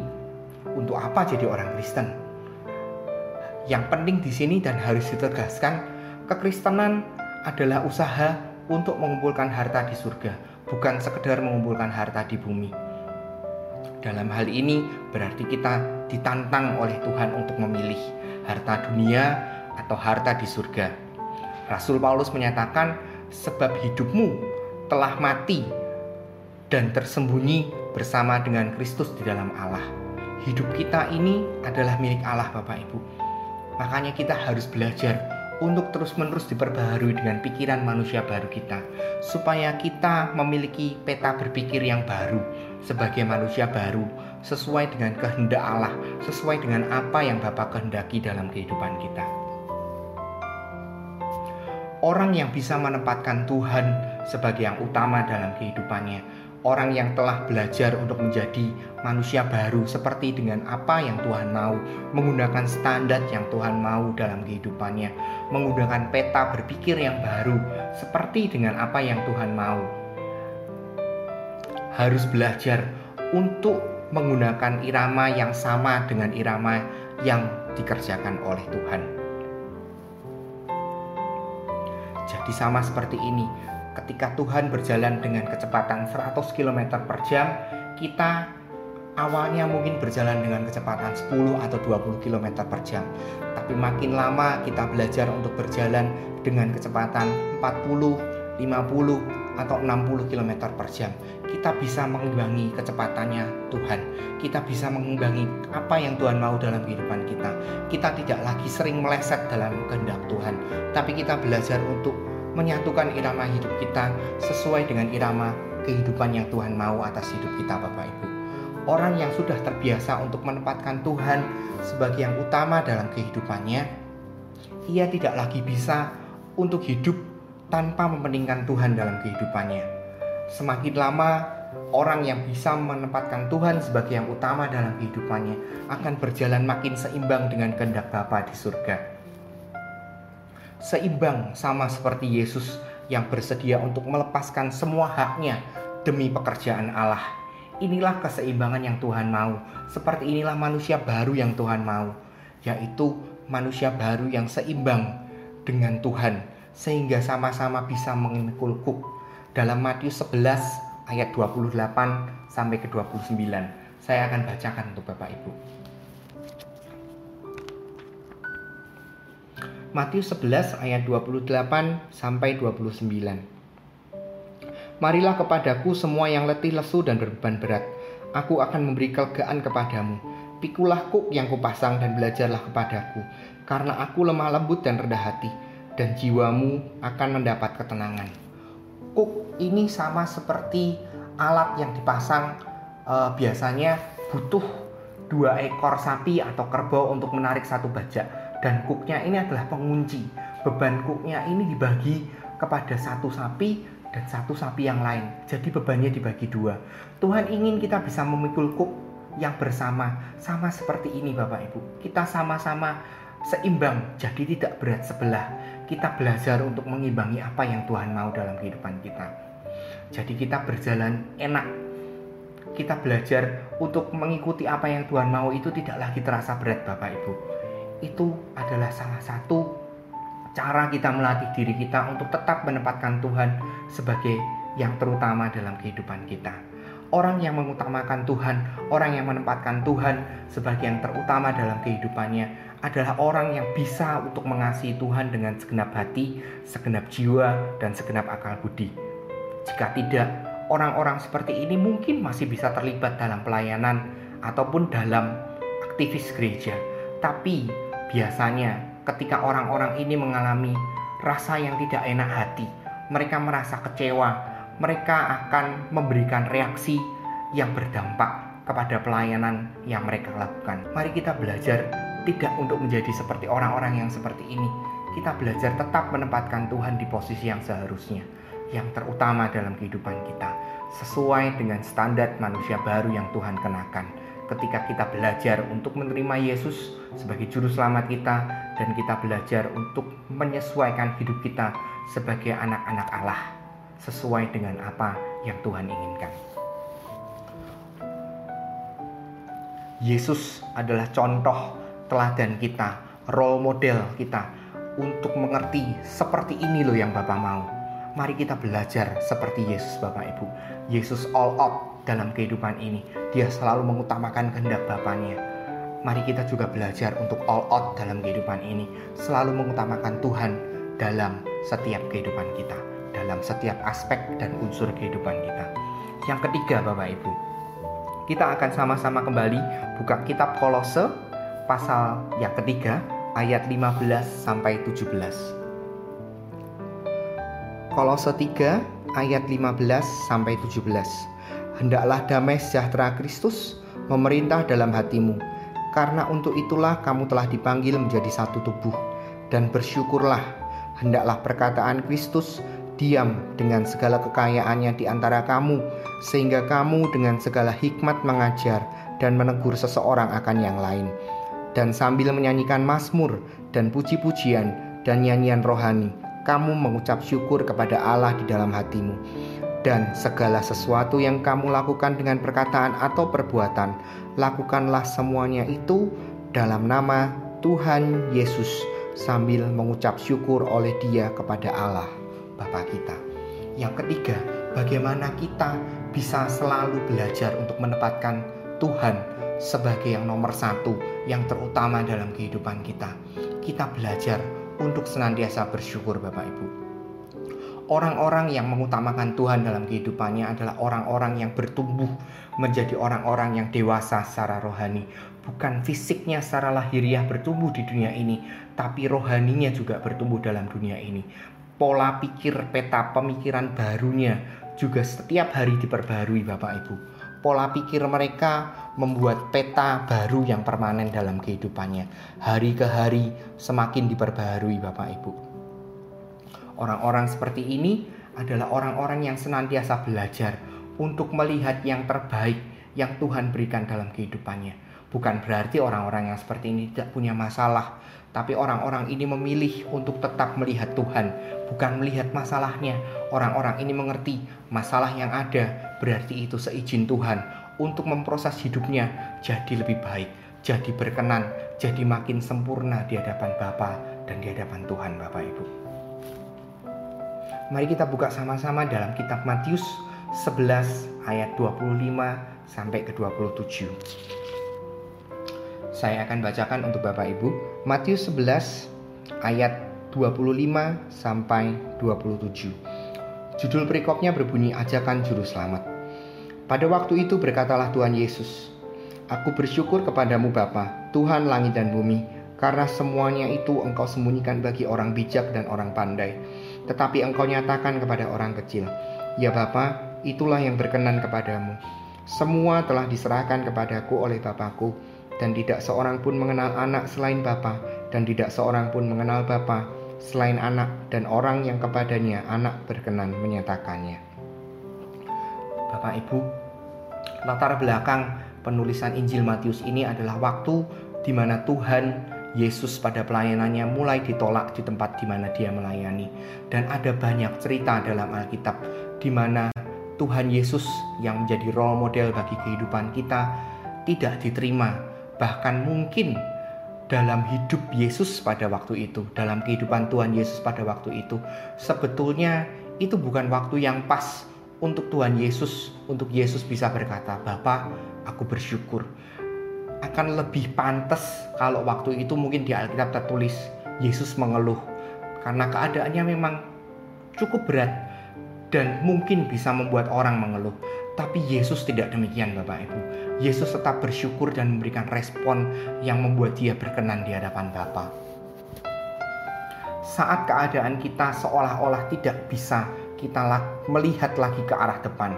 untuk apa jadi orang Kristen? Yang penting di sini dan harus ditegaskan, kekristenan adalah usaha untuk mengumpulkan harta di surga, bukan sekedar mengumpulkan harta di bumi. Dalam hal ini berarti kita ditantang oleh Tuhan untuk memilih harta dunia atau harta di surga. Rasul Paulus menyatakan, "Sebab hidupmu telah mati dan tersembunyi bersama dengan Kristus di dalam Allah." Hidup kita ini adalah milik Allah, Bapak Ibu Makanya kita harus belajar untuk terus-menerus diperbaharui dengan pikiran manusia baru kita, supaya kita memiliki peta berpikir yang baru sebagai manusia baru, sesuai dengan kehendak Allah, sesuai dengan apa yang Bapak kehendaki dalam kehidupan kita. Orang yang bisa menempatkan Tuhan sebagai yang utama dalam kehidupannya, orang yang telah belajar untuk menjadi manusia baru seperti dengan apa yang Tuhan mau, menggunakan standar yang Tuhan mau dalam kehidupannya, menggunakan peta berpikir yang baru seperti dengan apa yang Tuhan mau. Harus belajar untuk menggunakan irama yang sama dengan irama yang dikerjakan oleh Tuhan. Jadi sama seperti ini, ketika Tuhan berjalan dengan kecepatan 100 km per jam, kita awalnya mungkin berjalan dengan kecepatan 10 atau 20 km per jam. Tapi makin lama kita belajar untuk berjalan dengan kecepatan 40, 50, atau 60 km per jam. Kita bisa mengimbangi kecepatannya Tuhan. Kita bisa mengimbangi apa yang Tuhan mau dalam kehidupan kita. Kita tidak lagi sering meleset dalam kehendak Tuhan, tapi kita belajar untuk menyatukan irama hidup kita sesuai dengan irama kehidupan yang Tuhan mau atas hidup kita Bapak Ibu. Orang yang sudah terbiasa untuk menempatkan Tuhan sebagai yang utama dalam kehidupannya, ia tidak lagi bisa untuk hidup tanpa mementingkan Tuhan dalam kehidupannya. Semakin lama orang yang bisa menempatkan Tuhan sebagai yang utama dalam kehidupannya akan berjalan makin seimbang dengan kehendak Bapa di surga seimbang sama seperti Yesus yang bersedia untuk melepaskan semua haknya demi pekerjaan Allah. Inilah keseimbangan yang Tuhan mau. Seperti inilah manusia baru yang Tuhan mau, yaitu manusia baru yang seimbang dengan Tuhan sehingga sama-sama bisa mengikul kuk. Dalam Matius 11 ayat 28 sampai ke 29. Saya akan bacakan untuk Bapak Ibu. Matius 11 ayat 28 sampai 29. Marilah kepadaku semua yang letih lesu dan berbeban berat. Aku akan memberi kelegaan kepadamu. Pikulah kuk yang kupasang dan belajarlah kepadaku, karena aku lemah lembut dan rendah hati, dan jiwamu akan mendapat ketenangan. Kuk ini sama seperti alat yang dipasang uh, biasanya butuh dua ekor sapi atau kerbau untuk menarik satu bajak dan kuknya ini adalah pengunci. Beban kuknya ini dibagi kepada satu sapi dan satu sapi yang lain. Jadi bebannya dibagi dua. Tuhan ingin kita bisa memikul kuk yang bersama, sama seperti ini Bapak Ibu. Kita sama-sama seimbang, jadi tidak berat sebelah. Kita belajar untuk mengimbangi apa yang Tuhan mau dalam kehidupan kita. Jadi kita berjalan enak. Kita belajar untuk mengikuti apa yang Tuhan mau itu tidak lagi terasa berat Bapak Ibu itu adalah salah satu cara kita melatih diri kita untuk tetap menempatkan Tuhan sebagai yang terutama dalam kehidupan kita. Orang yang mengutamakan Tuhan, orang yang menempatkan Tuhan sebagai yang terutama dalam kehidupannya adalah orang yang bisa untuk mengasihi Tuhan dengan segenap hati, segenap jiwa, dan segenap akal budi. Jika tidak, orang-orang seperti ini mungkin masih bisa terlibat dalam pelayanan ataupun dalam aktivis gereja, tapi Biasanya, ketika orang-orang ini mengalami rasa yang tidak enak hati, mereka merasa kecewa, mereka akan memberikan reaksi yang berdampak kepada pelayanan yang mereka lakukan. Mari kita belajar tidak untuk menjadi seperti orang-orang yang seperti ini. kita belajar tetap menempatkan Tuhan di posisi yang seharusnya, yang terutama dalam kehidupan kita, sesuai dengan standar manusia baru yang Tuhan kenakan. Ketika kita belajar untuk menerima Yesus sebagai juru selamat kita dan kita belajar untuk menyesuaikan hidup kita sebagai anak-anak Allah sesuai dengan apa yang Tuhan inginkan. Yesus adalah contoh teladan kita, role model kita untuk mengerti seperti ini loh yang Bapak mau. Mari kita belajar seperti Yesus Bapak Ibu. Yesus all out dalam kehidupan ini. Dia selalu mengutamakan kehendak Bapaknya. Mari kita juga belajar untuk all out dalam kehidupan ini. Selalu mengutamakan Tuhan dalam setiap kehidupan kita. Dalam setiap aspek dan unsur kehidupan kita. Yang ketiga Bapak Ibu. Kita akan sama-sama kembali buka kitab Kolose pasal yang ketiga ayat 15 sampai 17. Kolose 3 ayat 15 sampai 17. Hendaklah damai sejahtera Kristus memerintah dalam hatimu, karena untuk itulah kamu telah dipanggil menjadi satu tubuh, dan bersyukurlah, hendaklah perkataan Kristus diam dengan segala kekayaannya di antara kamu, sehingga kamu dengan segala hikmat mengajar dan menegur seseorang akan yang lain dan sambil menyanyikan mazmur dan puji-pujian dan nyanyian rohani, kamu mengucap syukur kepada Allah di dalam hatimu. Dan segala sesuatu yang kamu lakukan dengan perkataan atau perbuatan, lakukanlah semuanya itu dalam nama Tuhan Yesus sambil mengucap syukur oleh Dia kepada Allah Bapa kita. Yang ketiga, bagaimana kita bisa selalu belajar untuk menempatkan Tuhan sebagai yang nomor satu, yang terutama dalam kehidupan kita. Kita belajar untuk senantiasa bersyukur, Bapak Ibu. Orang-orang yang mengutamakan Tuhan dalam kehidupannya adalah orang-orang yang bertumbuh menjadi orang-orang yang dewasa secara rohani. Bukan fisiknya secara lahiriah bertumbuh di dunia ini, tapi rohaninya juga bertumbuh dalam dunia ini. Pola pikir, peta pemikiran barunya juga setiap hari diperbarui Bapak Ibu pola pikir mereka membuat peta baru yang permanen dalam kehidupannya. Hari ke hari semakin diperbaharui Bapak Ibu. Orang-orang seperti ini adalah orang-orang yang senantiasa belajar untuk melihat yang terbaik yang Tuhan berikan dalam kehidupannya. Bukan berarti orang-orang yang seperti ini tidak punya masalah, tapi orang-orang ini memilih untuk tetap melihat Tuhan, bukan melihat masalahnya. Orang-orang ini mengerti masalah yang ada berarti itu seizin Tuhan untuk memproses hidupnya jadi lebih baik, jadi berkenan, jadi makin sempurna di hadapan Bapa dan di hadapan Tuhan Bapak Ibu. Mari kita buka sama-sama dalam kitab Matius 11 ayat 25 sampai ke 27. Saya akan bacakan untuk Bapak Ibu Matius 11 ayat 25 sampai 27. Judul perikopnya berbunyi ajakan juru selamat. Pada waktu itu berkatalah Tuhan Yesus, Aku bersyukur kepadamu Bapa, Tuhan langit dan bumi, karena semuanya itu engkau sembunyikan bagi orang bijak dan orang pandai, tetapi engkau nyatakan kepada orang kecil. Ya Bapa, itulah yang berkenan kepadamu. Semua telah diserahkan kepadaku oleh Bapakku, dan tidak seorang pun mengenal anak selain Bapa, dan tidak seorang pun mengenal Bapa selain anak dan orang yang kepadanya anak berkenan menyatakannya. Bapak Ibu, latar belakang penulisan Injil Matius ini adalah waktu di mana Tuhan Yesus pada pelayanannya mulai ditolak di tempat di mana dia melayani dan ada banyak cerita dalam Alkitab di mana Tuhan Yesus yang menjadi role model bagi kehidupan kita tidak diterima bahkan mungkin dalam hidup Yesus pada waktu itu, dalam kehidupan Tuhan Yesus pada waktu itu, sebetulnya itu bukan waktu yang pas untuk Tuhan Yesus, untuk Yesus bisa berkata, "Bapak, aku bersyukur." Akan lebih pantas kalau waktu itu mungkin di Alkitab tertulis Yesus mengeluh karena keadaannya memang cukup berat dan mungkin bisa membuat orang mengeluh. Tapi Yesus tidak demikian Bapak Ibu. Yesus tetap bersyukur dan memberikan respon yang membuat dia berkenan di hadapan Bapa. Saat keadaan kita seolah-olah tidak bisa kita melihat lagi ke arah depan.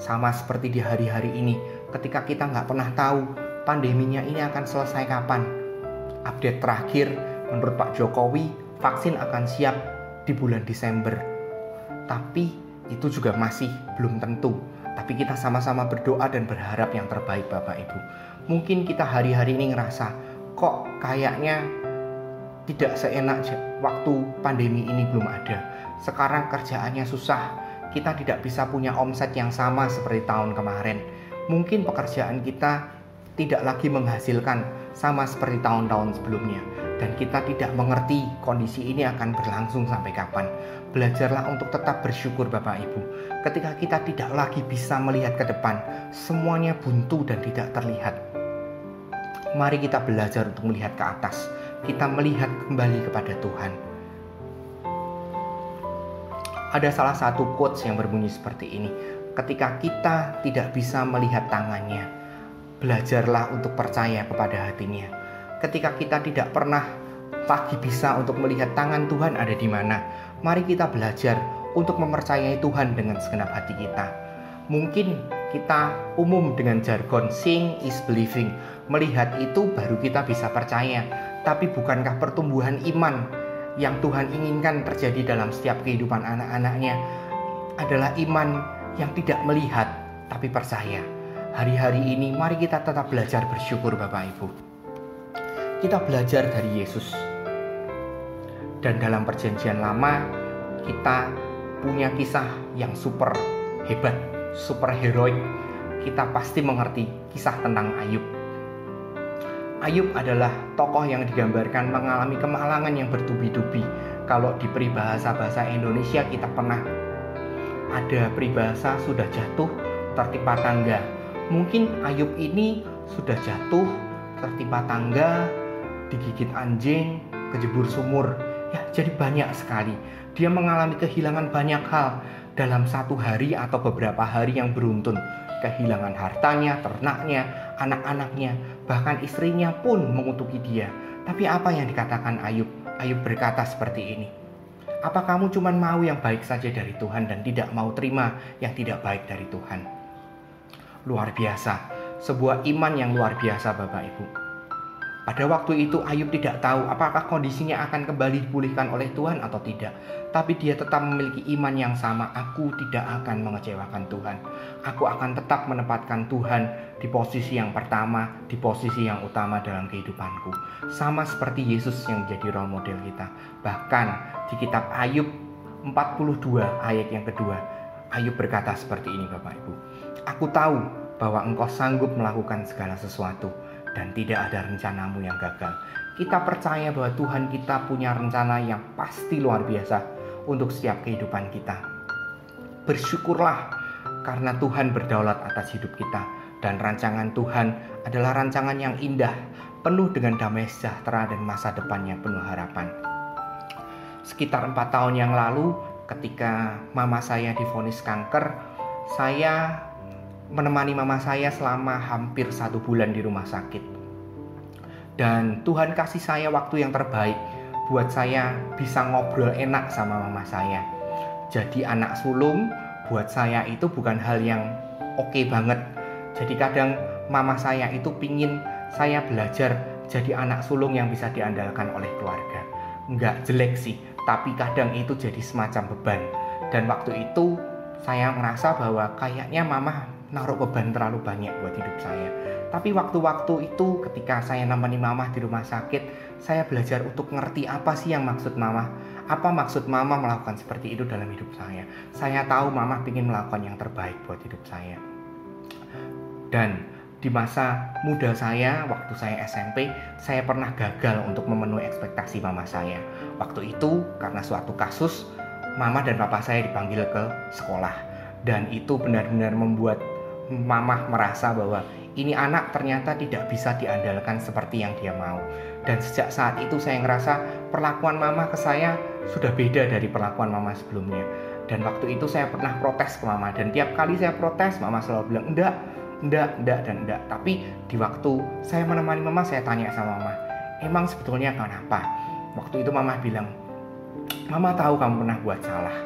Sama seperti di hari-hari ini ketika kita nggak pernah tahu pandeminya ini akan selesai kapan. Update terakhir menurut Pak Jokowi vaksin akan siap di bulan Desember. Tapi itu juga masih belum tentu. Tapi kita sama-sama berdoa dan berharap yang terbaik Bapak Ibu. Mungkin kita hari-hari ini ngerasa kok kayaknya tidak seenak waktu pandemi ini belum ada. Sekarang kerjaannya susah. Kita tidak bisa punya omset yang sama seperti tahun kemarin. Mungkin pekerjaan kita tidak lagi menghasilkan sama seperti tahun-tahun sebelumnya dan kita tidak mengerti kondisi ini akan berlangsung sampai kapan. Belajarlah untuk tetap bersyukur Bapak Ibu. Ketika kita tidak lagi bisa melihat ke depan, semuanya buntu dan tidak terlihat. Mari kita belajar untuk melihat ke atas. Kita melihat kembali kepada Tuhan. Ada salah satu quotes yang berbunyi seperti ini. Ketika kita tidak bisa melihat tangannya, belajarlah untuk percaya kepada hatinya ketika kita tidak pernah lagi bisa untuk melihat tangan Tuhan ada di mana, mari kita belajar untuk mempercayai Tuhan dengan segenap hati kita. Mungkin kita umum dengan jargon seeing is believing. Melihat itu baru kita bisa percaya. Tapi bukankah pertumbuhan iman yang Tuhan inginkan terjadi dalam setiap kehidupan anak-anaknya adalah iman yang tidak melihat tapi percaya. Hari-hari ini mari kita tetap belajar bersyukur Bapak Ibu kita belajar dari Yesus. Dan dalam perjanjian lama kita punya kisah yang super hebat, super heroik. Kita pasti mengerti kisah tentang Ayub. Ayub adalah tokoh yang digambarkan mengalami kemalangan yang bertubi-tubi. Kalau di peribahasa bahasa Indonesia kita pernah ada peribahasa sudah jatuh tertimpa tangga. Mungkin Ayub ini sudah jatuh tertimpa tangga digigit anjing, kejebur sumur. Ya, jadi banyak sekali. Dia mengalami kehilangan banyak hal dalam satu hari atau beberapa hari yang beruntun. Kehilangan hartanya, ternaknya, anak-anaknya, bahkan istrinya pun mengutuki dia. Tapi apa yang dikatakan Ayub? Ayub berkata seperti ini. Apa kamu cuma mau yang baik saja dari Tuhan dan tidak mau terima yang tidak baik dari Tuhan? Luar biasa, sebuah iman yang luar biasa Bapak Ibu. Pada waktu itu Ayub tidak tahu apakah kondisinya akan kembali dipulihkan oleh Tuhan atau tidak. Tapi dia tetap memiliki iman yang sama. Aku tidak akan mengecewakan Tuhan. Aku akan tetap menempatkan Tuhan di posisi yang pertama, di posisi yang utama dalam kehidupanku. Sama seperti Yesus yang menjadi role model kita. Bahkan di kitab Ayub 42 ayat yang kedua, Ayub berkata seperti ini Bapak Ibu. Aku tahu bahwa engkau sanggup melakukan segala sesuatu dan tidak ada rencanamu yang gagal. Kita percaya bahwa Tuhan kita punya rencana yang pasti luar biasa untuk setiap kehidupan kita. Bersyukurlah karena Tuhan berdaulat atas hidup kita dan rancangan Tuhan adalah rancangan yang indah, penuh dengan damai sejahtera dan masa depan yang penuh harapan. Sekitar empat tahun yang lalu, ketika mama saya difonis kanker, saya menemani mama saya selama hampir satu bulan di rumah sakit. Dan Tuhan kasih saya waktu yang terbaik buat saya bisa ngobrol enak sama mama saya. Jadi anak sulung buat saya itu bukan hal yang oke okay banget. Jadi kadang mama saya itu pingin saya belajar jadi anak sulung yang bisa diandalkan oleh keluarga. Enggak jelek sih, tapi kadang itu jadi semacam beban. Dan waktu itu saya merasa bahwa kayaknya mama naruh beban terlalu banyak buat hidup saya. Tapi waktu-waktu itu ketika saya nemani mama di rumah sakit, saya belajar untuk ngerti apa sih yang maksud mama. Apa maksud mama melakukan seperti itu dalam hidup saya. Saya tahu mama ingin melakukan yang terbaik buat hidup saya. Dan di masa muda saya, waktu saya SMP, saya pernah gagal untuk memenuhi ekspektasi mama saya. Waktu itu karena suatu kasus, mama dan papa saya dipanggil ke sekolah. Dan itu benar-benar membuat mamah merasa bahwa ini anak ternyata tidak bisa diandalkan seperti yang dia mau. Dan sejak saat itu saya ngerasa perlakuan mama ke saya sudah beda dari perlakuan mama sebelumnya. Dan waktu itu saya pernah protes ke mama dan tiap kali saya protes mama selalu bilang enggak, enggak, enggak dan enggak. Tapi di waktu saya menemani mama saya tanya sama mama, emang sebetulnya kenapa? Waktu itu mama bilang, mama tahu kamu pernah buat salah.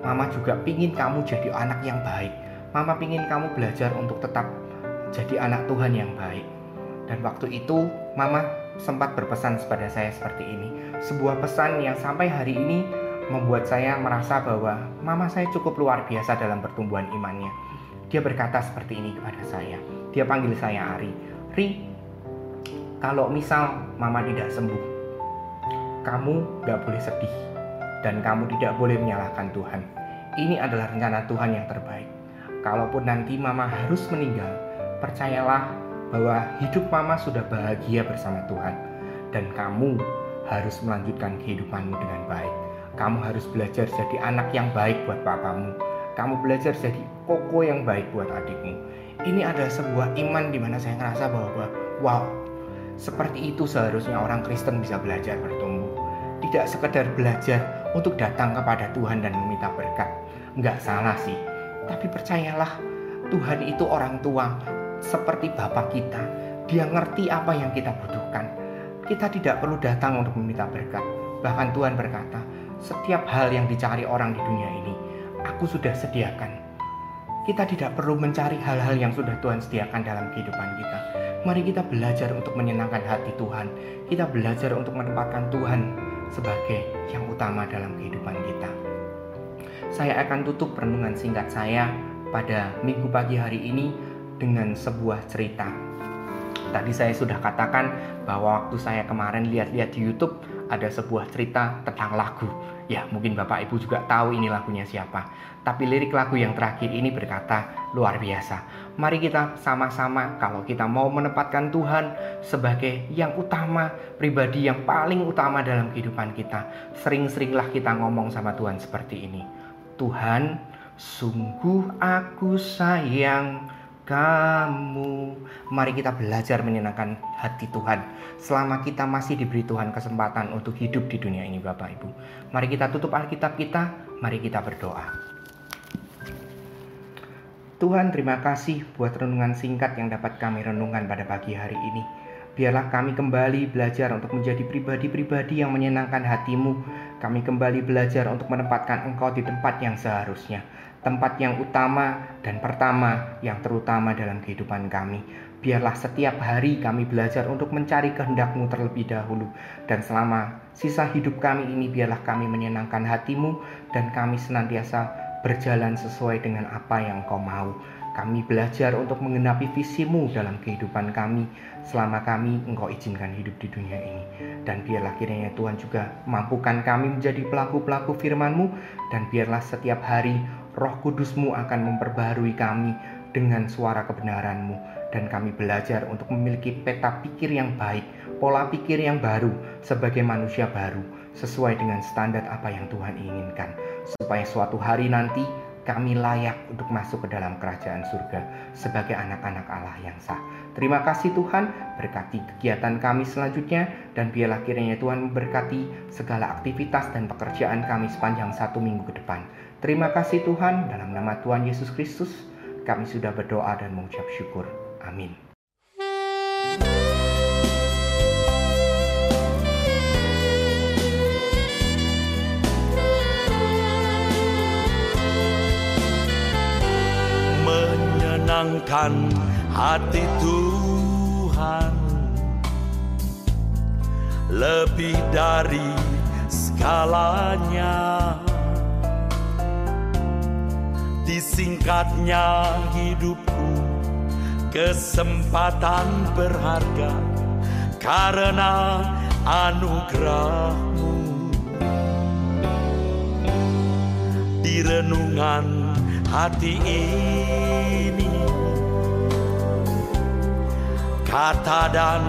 Mama juga pingin kamu jadi anak yang baik Mama pingin kamu belajar untuk tetap jadi anak Tuhan yang baik. Dan waktu itu Mama sempat berpesan kepada saya seperti ini. Sebuah pesan yang sampai hari ini membuat saya merasa bahwa mama saya cukup luar biasa dalam pertumbuhan imannya. Dia berkata seperti ini kepada saya. Dia panggil saya Ari. Ri, kalau misal mama tidak sembuh, kamu gak boleh sedih dan kamu tidak boleh menyalahkan Tuhan. Ini adalah rencana Tuhan yang terbaik. Kalaupun nanti mama harus meninggal, percayalah bahwa hidup mama sudah bahagia bersama Tuhan dan kamu harus melanjutkan kehidupanmu dengan baik. Kamu harus belajar jadi anak yang baik buat papamu. Kamu belajar jadi koko yang baik buat adikmu. Ini adalah sebuah iman di mana saya ngerasa bahwa wow, seperti itu seharusnya orang Kristen bisa belajar bertumbuh. Tidak sekedar belajar untuk datang kepada Tuhan dan meminta berkat. Enggak salah sih. Tapi percayalah, Tuhan itu orang tua seperti Bapak kita. Dia ngerti apa yang kita butuhkan. Kita tidak perlu datang untuk meminta berkat. Bahkan Tuhan berkata, setiap hal yang dicari orang di dunia ini, aku sudah sediakan. Kita tidak perlu mencari hal-hal yang sudah Tuhan sediakan dalam kehidupan kita. Mari kita belajar untuk menyenangkan hati Tuhan. Kita belajar untuk menempatkan Tuhan sebagai yang utama dalam kehidupan kita. Saya akan tutup renungan singkat saya pada minggu pagi hari ini dengan sebuah cerita. Tadi saya sudah katakan bahwa waktu saya kemarin lihat-lihat di YouTube ada sebuah cerita tentang lagu. Ya, mungkin Bapak Ibu juga tahu ini lagunya siapa. Tapi lirik lagu yang terakhir ini berkata luar biasa. Mari kita sama-sama kalau kita mau menempatkan Tuhan sebagai yang utama, pribadi yang paling utama dalam kehidupan kita. Sering-seringlah kita ngomong sama Tuhan seperti ini. Tuhan, sungguh aku sayang kamu. Mari kita belajar menyenangkan hati Tuhan selama kita masih diberi Tuhan kesempatan untuk hidup di dunia ini Bapak Ibu. Mari kita tutup Alkitab kita, mari kita berdoa. Tuhan terima kasih buat renungan singkat yang dapat kami renungkan pada pagi hari ini. Biarlah kami kembali belajar untuk menjadi pribadi-pribadi yang menyenangkan hatimu. Kami kembali belajar untuk menempatkan engkau di tempat yang seharusnya tempat yang utama dan pertama yang terutama dalam kehidupan kami. Biarlah setiap hari kami belajar untuk mencari kehendakmu terlebih dahulu. Dan selama sisa hidup kami ini biarlah kami menyenangkan hatimu dan kami senantiasa berjalan sesuai dengan apa yang kau mau. Kami belajar untuk mengenapi visimu dalam kehidupan kami. Selama kami engkau izinkan hidup di dunia ini. Dan biarlah kiranya Tuhan juga mampukan kami menjadi pelaku-pelaku firman-Mu. Dan biarlah setiap hari roh kudusmu akan memperbaharui kami dengan suara kebenaranmu. Dan kami belajar untuk memiliki peta pikir yang baik, pola pikir yang baru sebagai manusia baru sesuai dengan standar apa yang Tuhan inginkan. Supaya suatu hari nanti kami layak untuk masuk ke dalam kerajaan surga sebagai anak-anak Allah yang sah. Terima kasih Tuhan, berkati kegiatan kami selanjutnya dan biarlah kiranya Tuhan memberkati segala aktivitas dan pekerjaan kami sepanjang satu minggu ke depan. Terima kasih Tuhan, dalam nama Tuhan Yesus Kristus, kami sudah berdoa dan mengucap syukur. Amin. Menyenangkan hati Tuhan. Lebih dari segalanya. Disingkatnya hidupku kesempatan berharga karena anugerahmu. Di renungan hati ini kata dan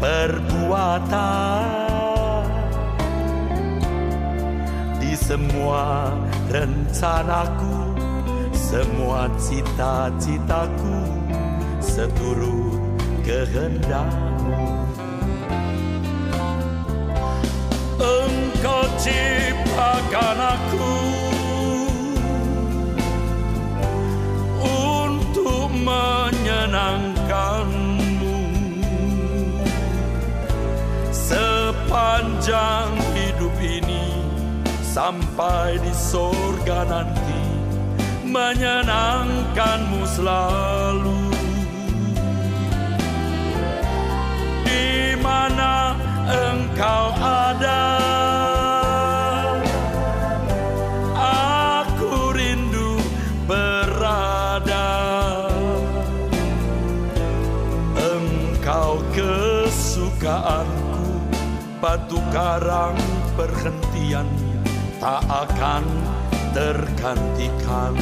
perbuatan. Di semua rencanaku semua cita-citaku seturut kehendakmu Engkau ciptakan aku untuk menyenangkanmu sepanjang hidup ini sampai di sorga nanti menyenangkanmu selalu. Di mana engkau ada aku rindu berada. Engkau kesukaan Batu karang perhentiannya Tak akan tergantikan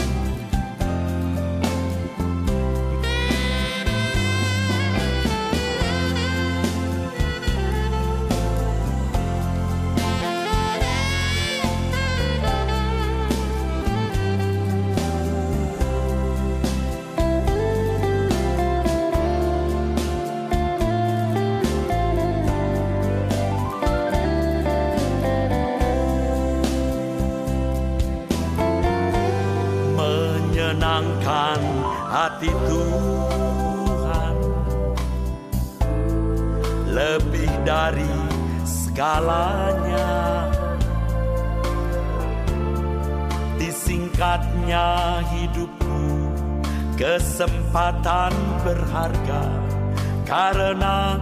kesempatan berharga karena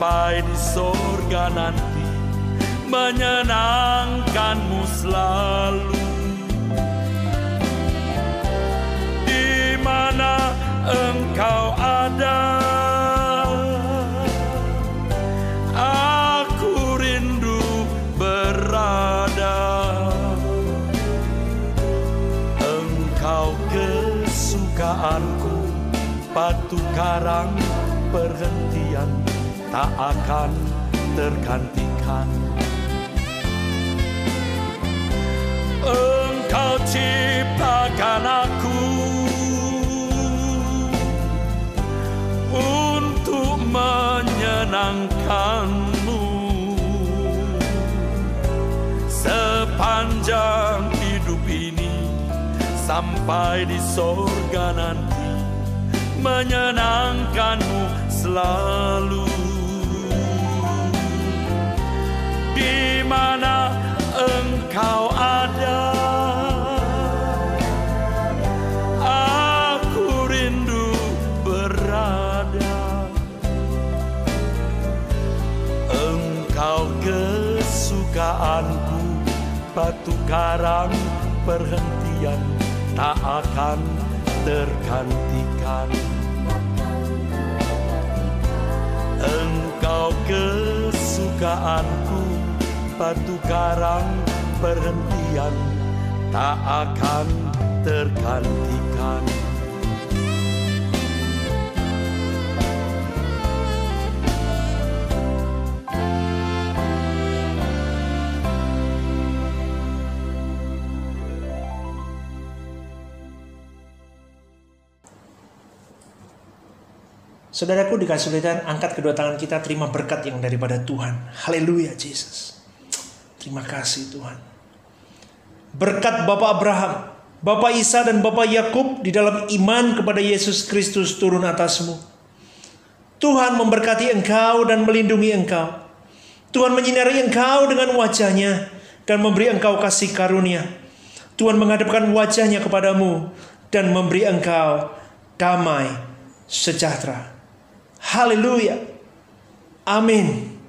sampai di sorga nanti menyenangkanmu selalu. Di mana engkau ada aku rindu berada. Engkau kesukaanku batu karang perhentian tak akan tergantikan. Engkau ciptakan aku untuk menyenangkanmu. Sepanjang hidup ini sampai di sorga nanti menyenangkanmu selalu di mana engkau ada. Aku rindu berada. Engkau kesukaanku batu karang perhentian tak akan tergantikan. Engkau kesukaanku batu karang perhentian tak akan tergantikan Saudaraku di kesulitan, angkat kedua tangan kita terima berkat yang daripada Tuhan. Haleluya, Jesus. Terima kasih Tuhan. Berkat Bapak Abraham, Bapak Isa dan Bapak Yakub di dalam iman kepada Yesus Kristus turun atasmu. Tuhan memberkati engkau dan melindungi engkau. Tuhan menyinari engkau dengan wajahnya dan memberi engkau kasih karunia. Tuhan menghadapkan wajahnya kepadamu dan memberi engkau damai sejahtera. Haleluya. Amin.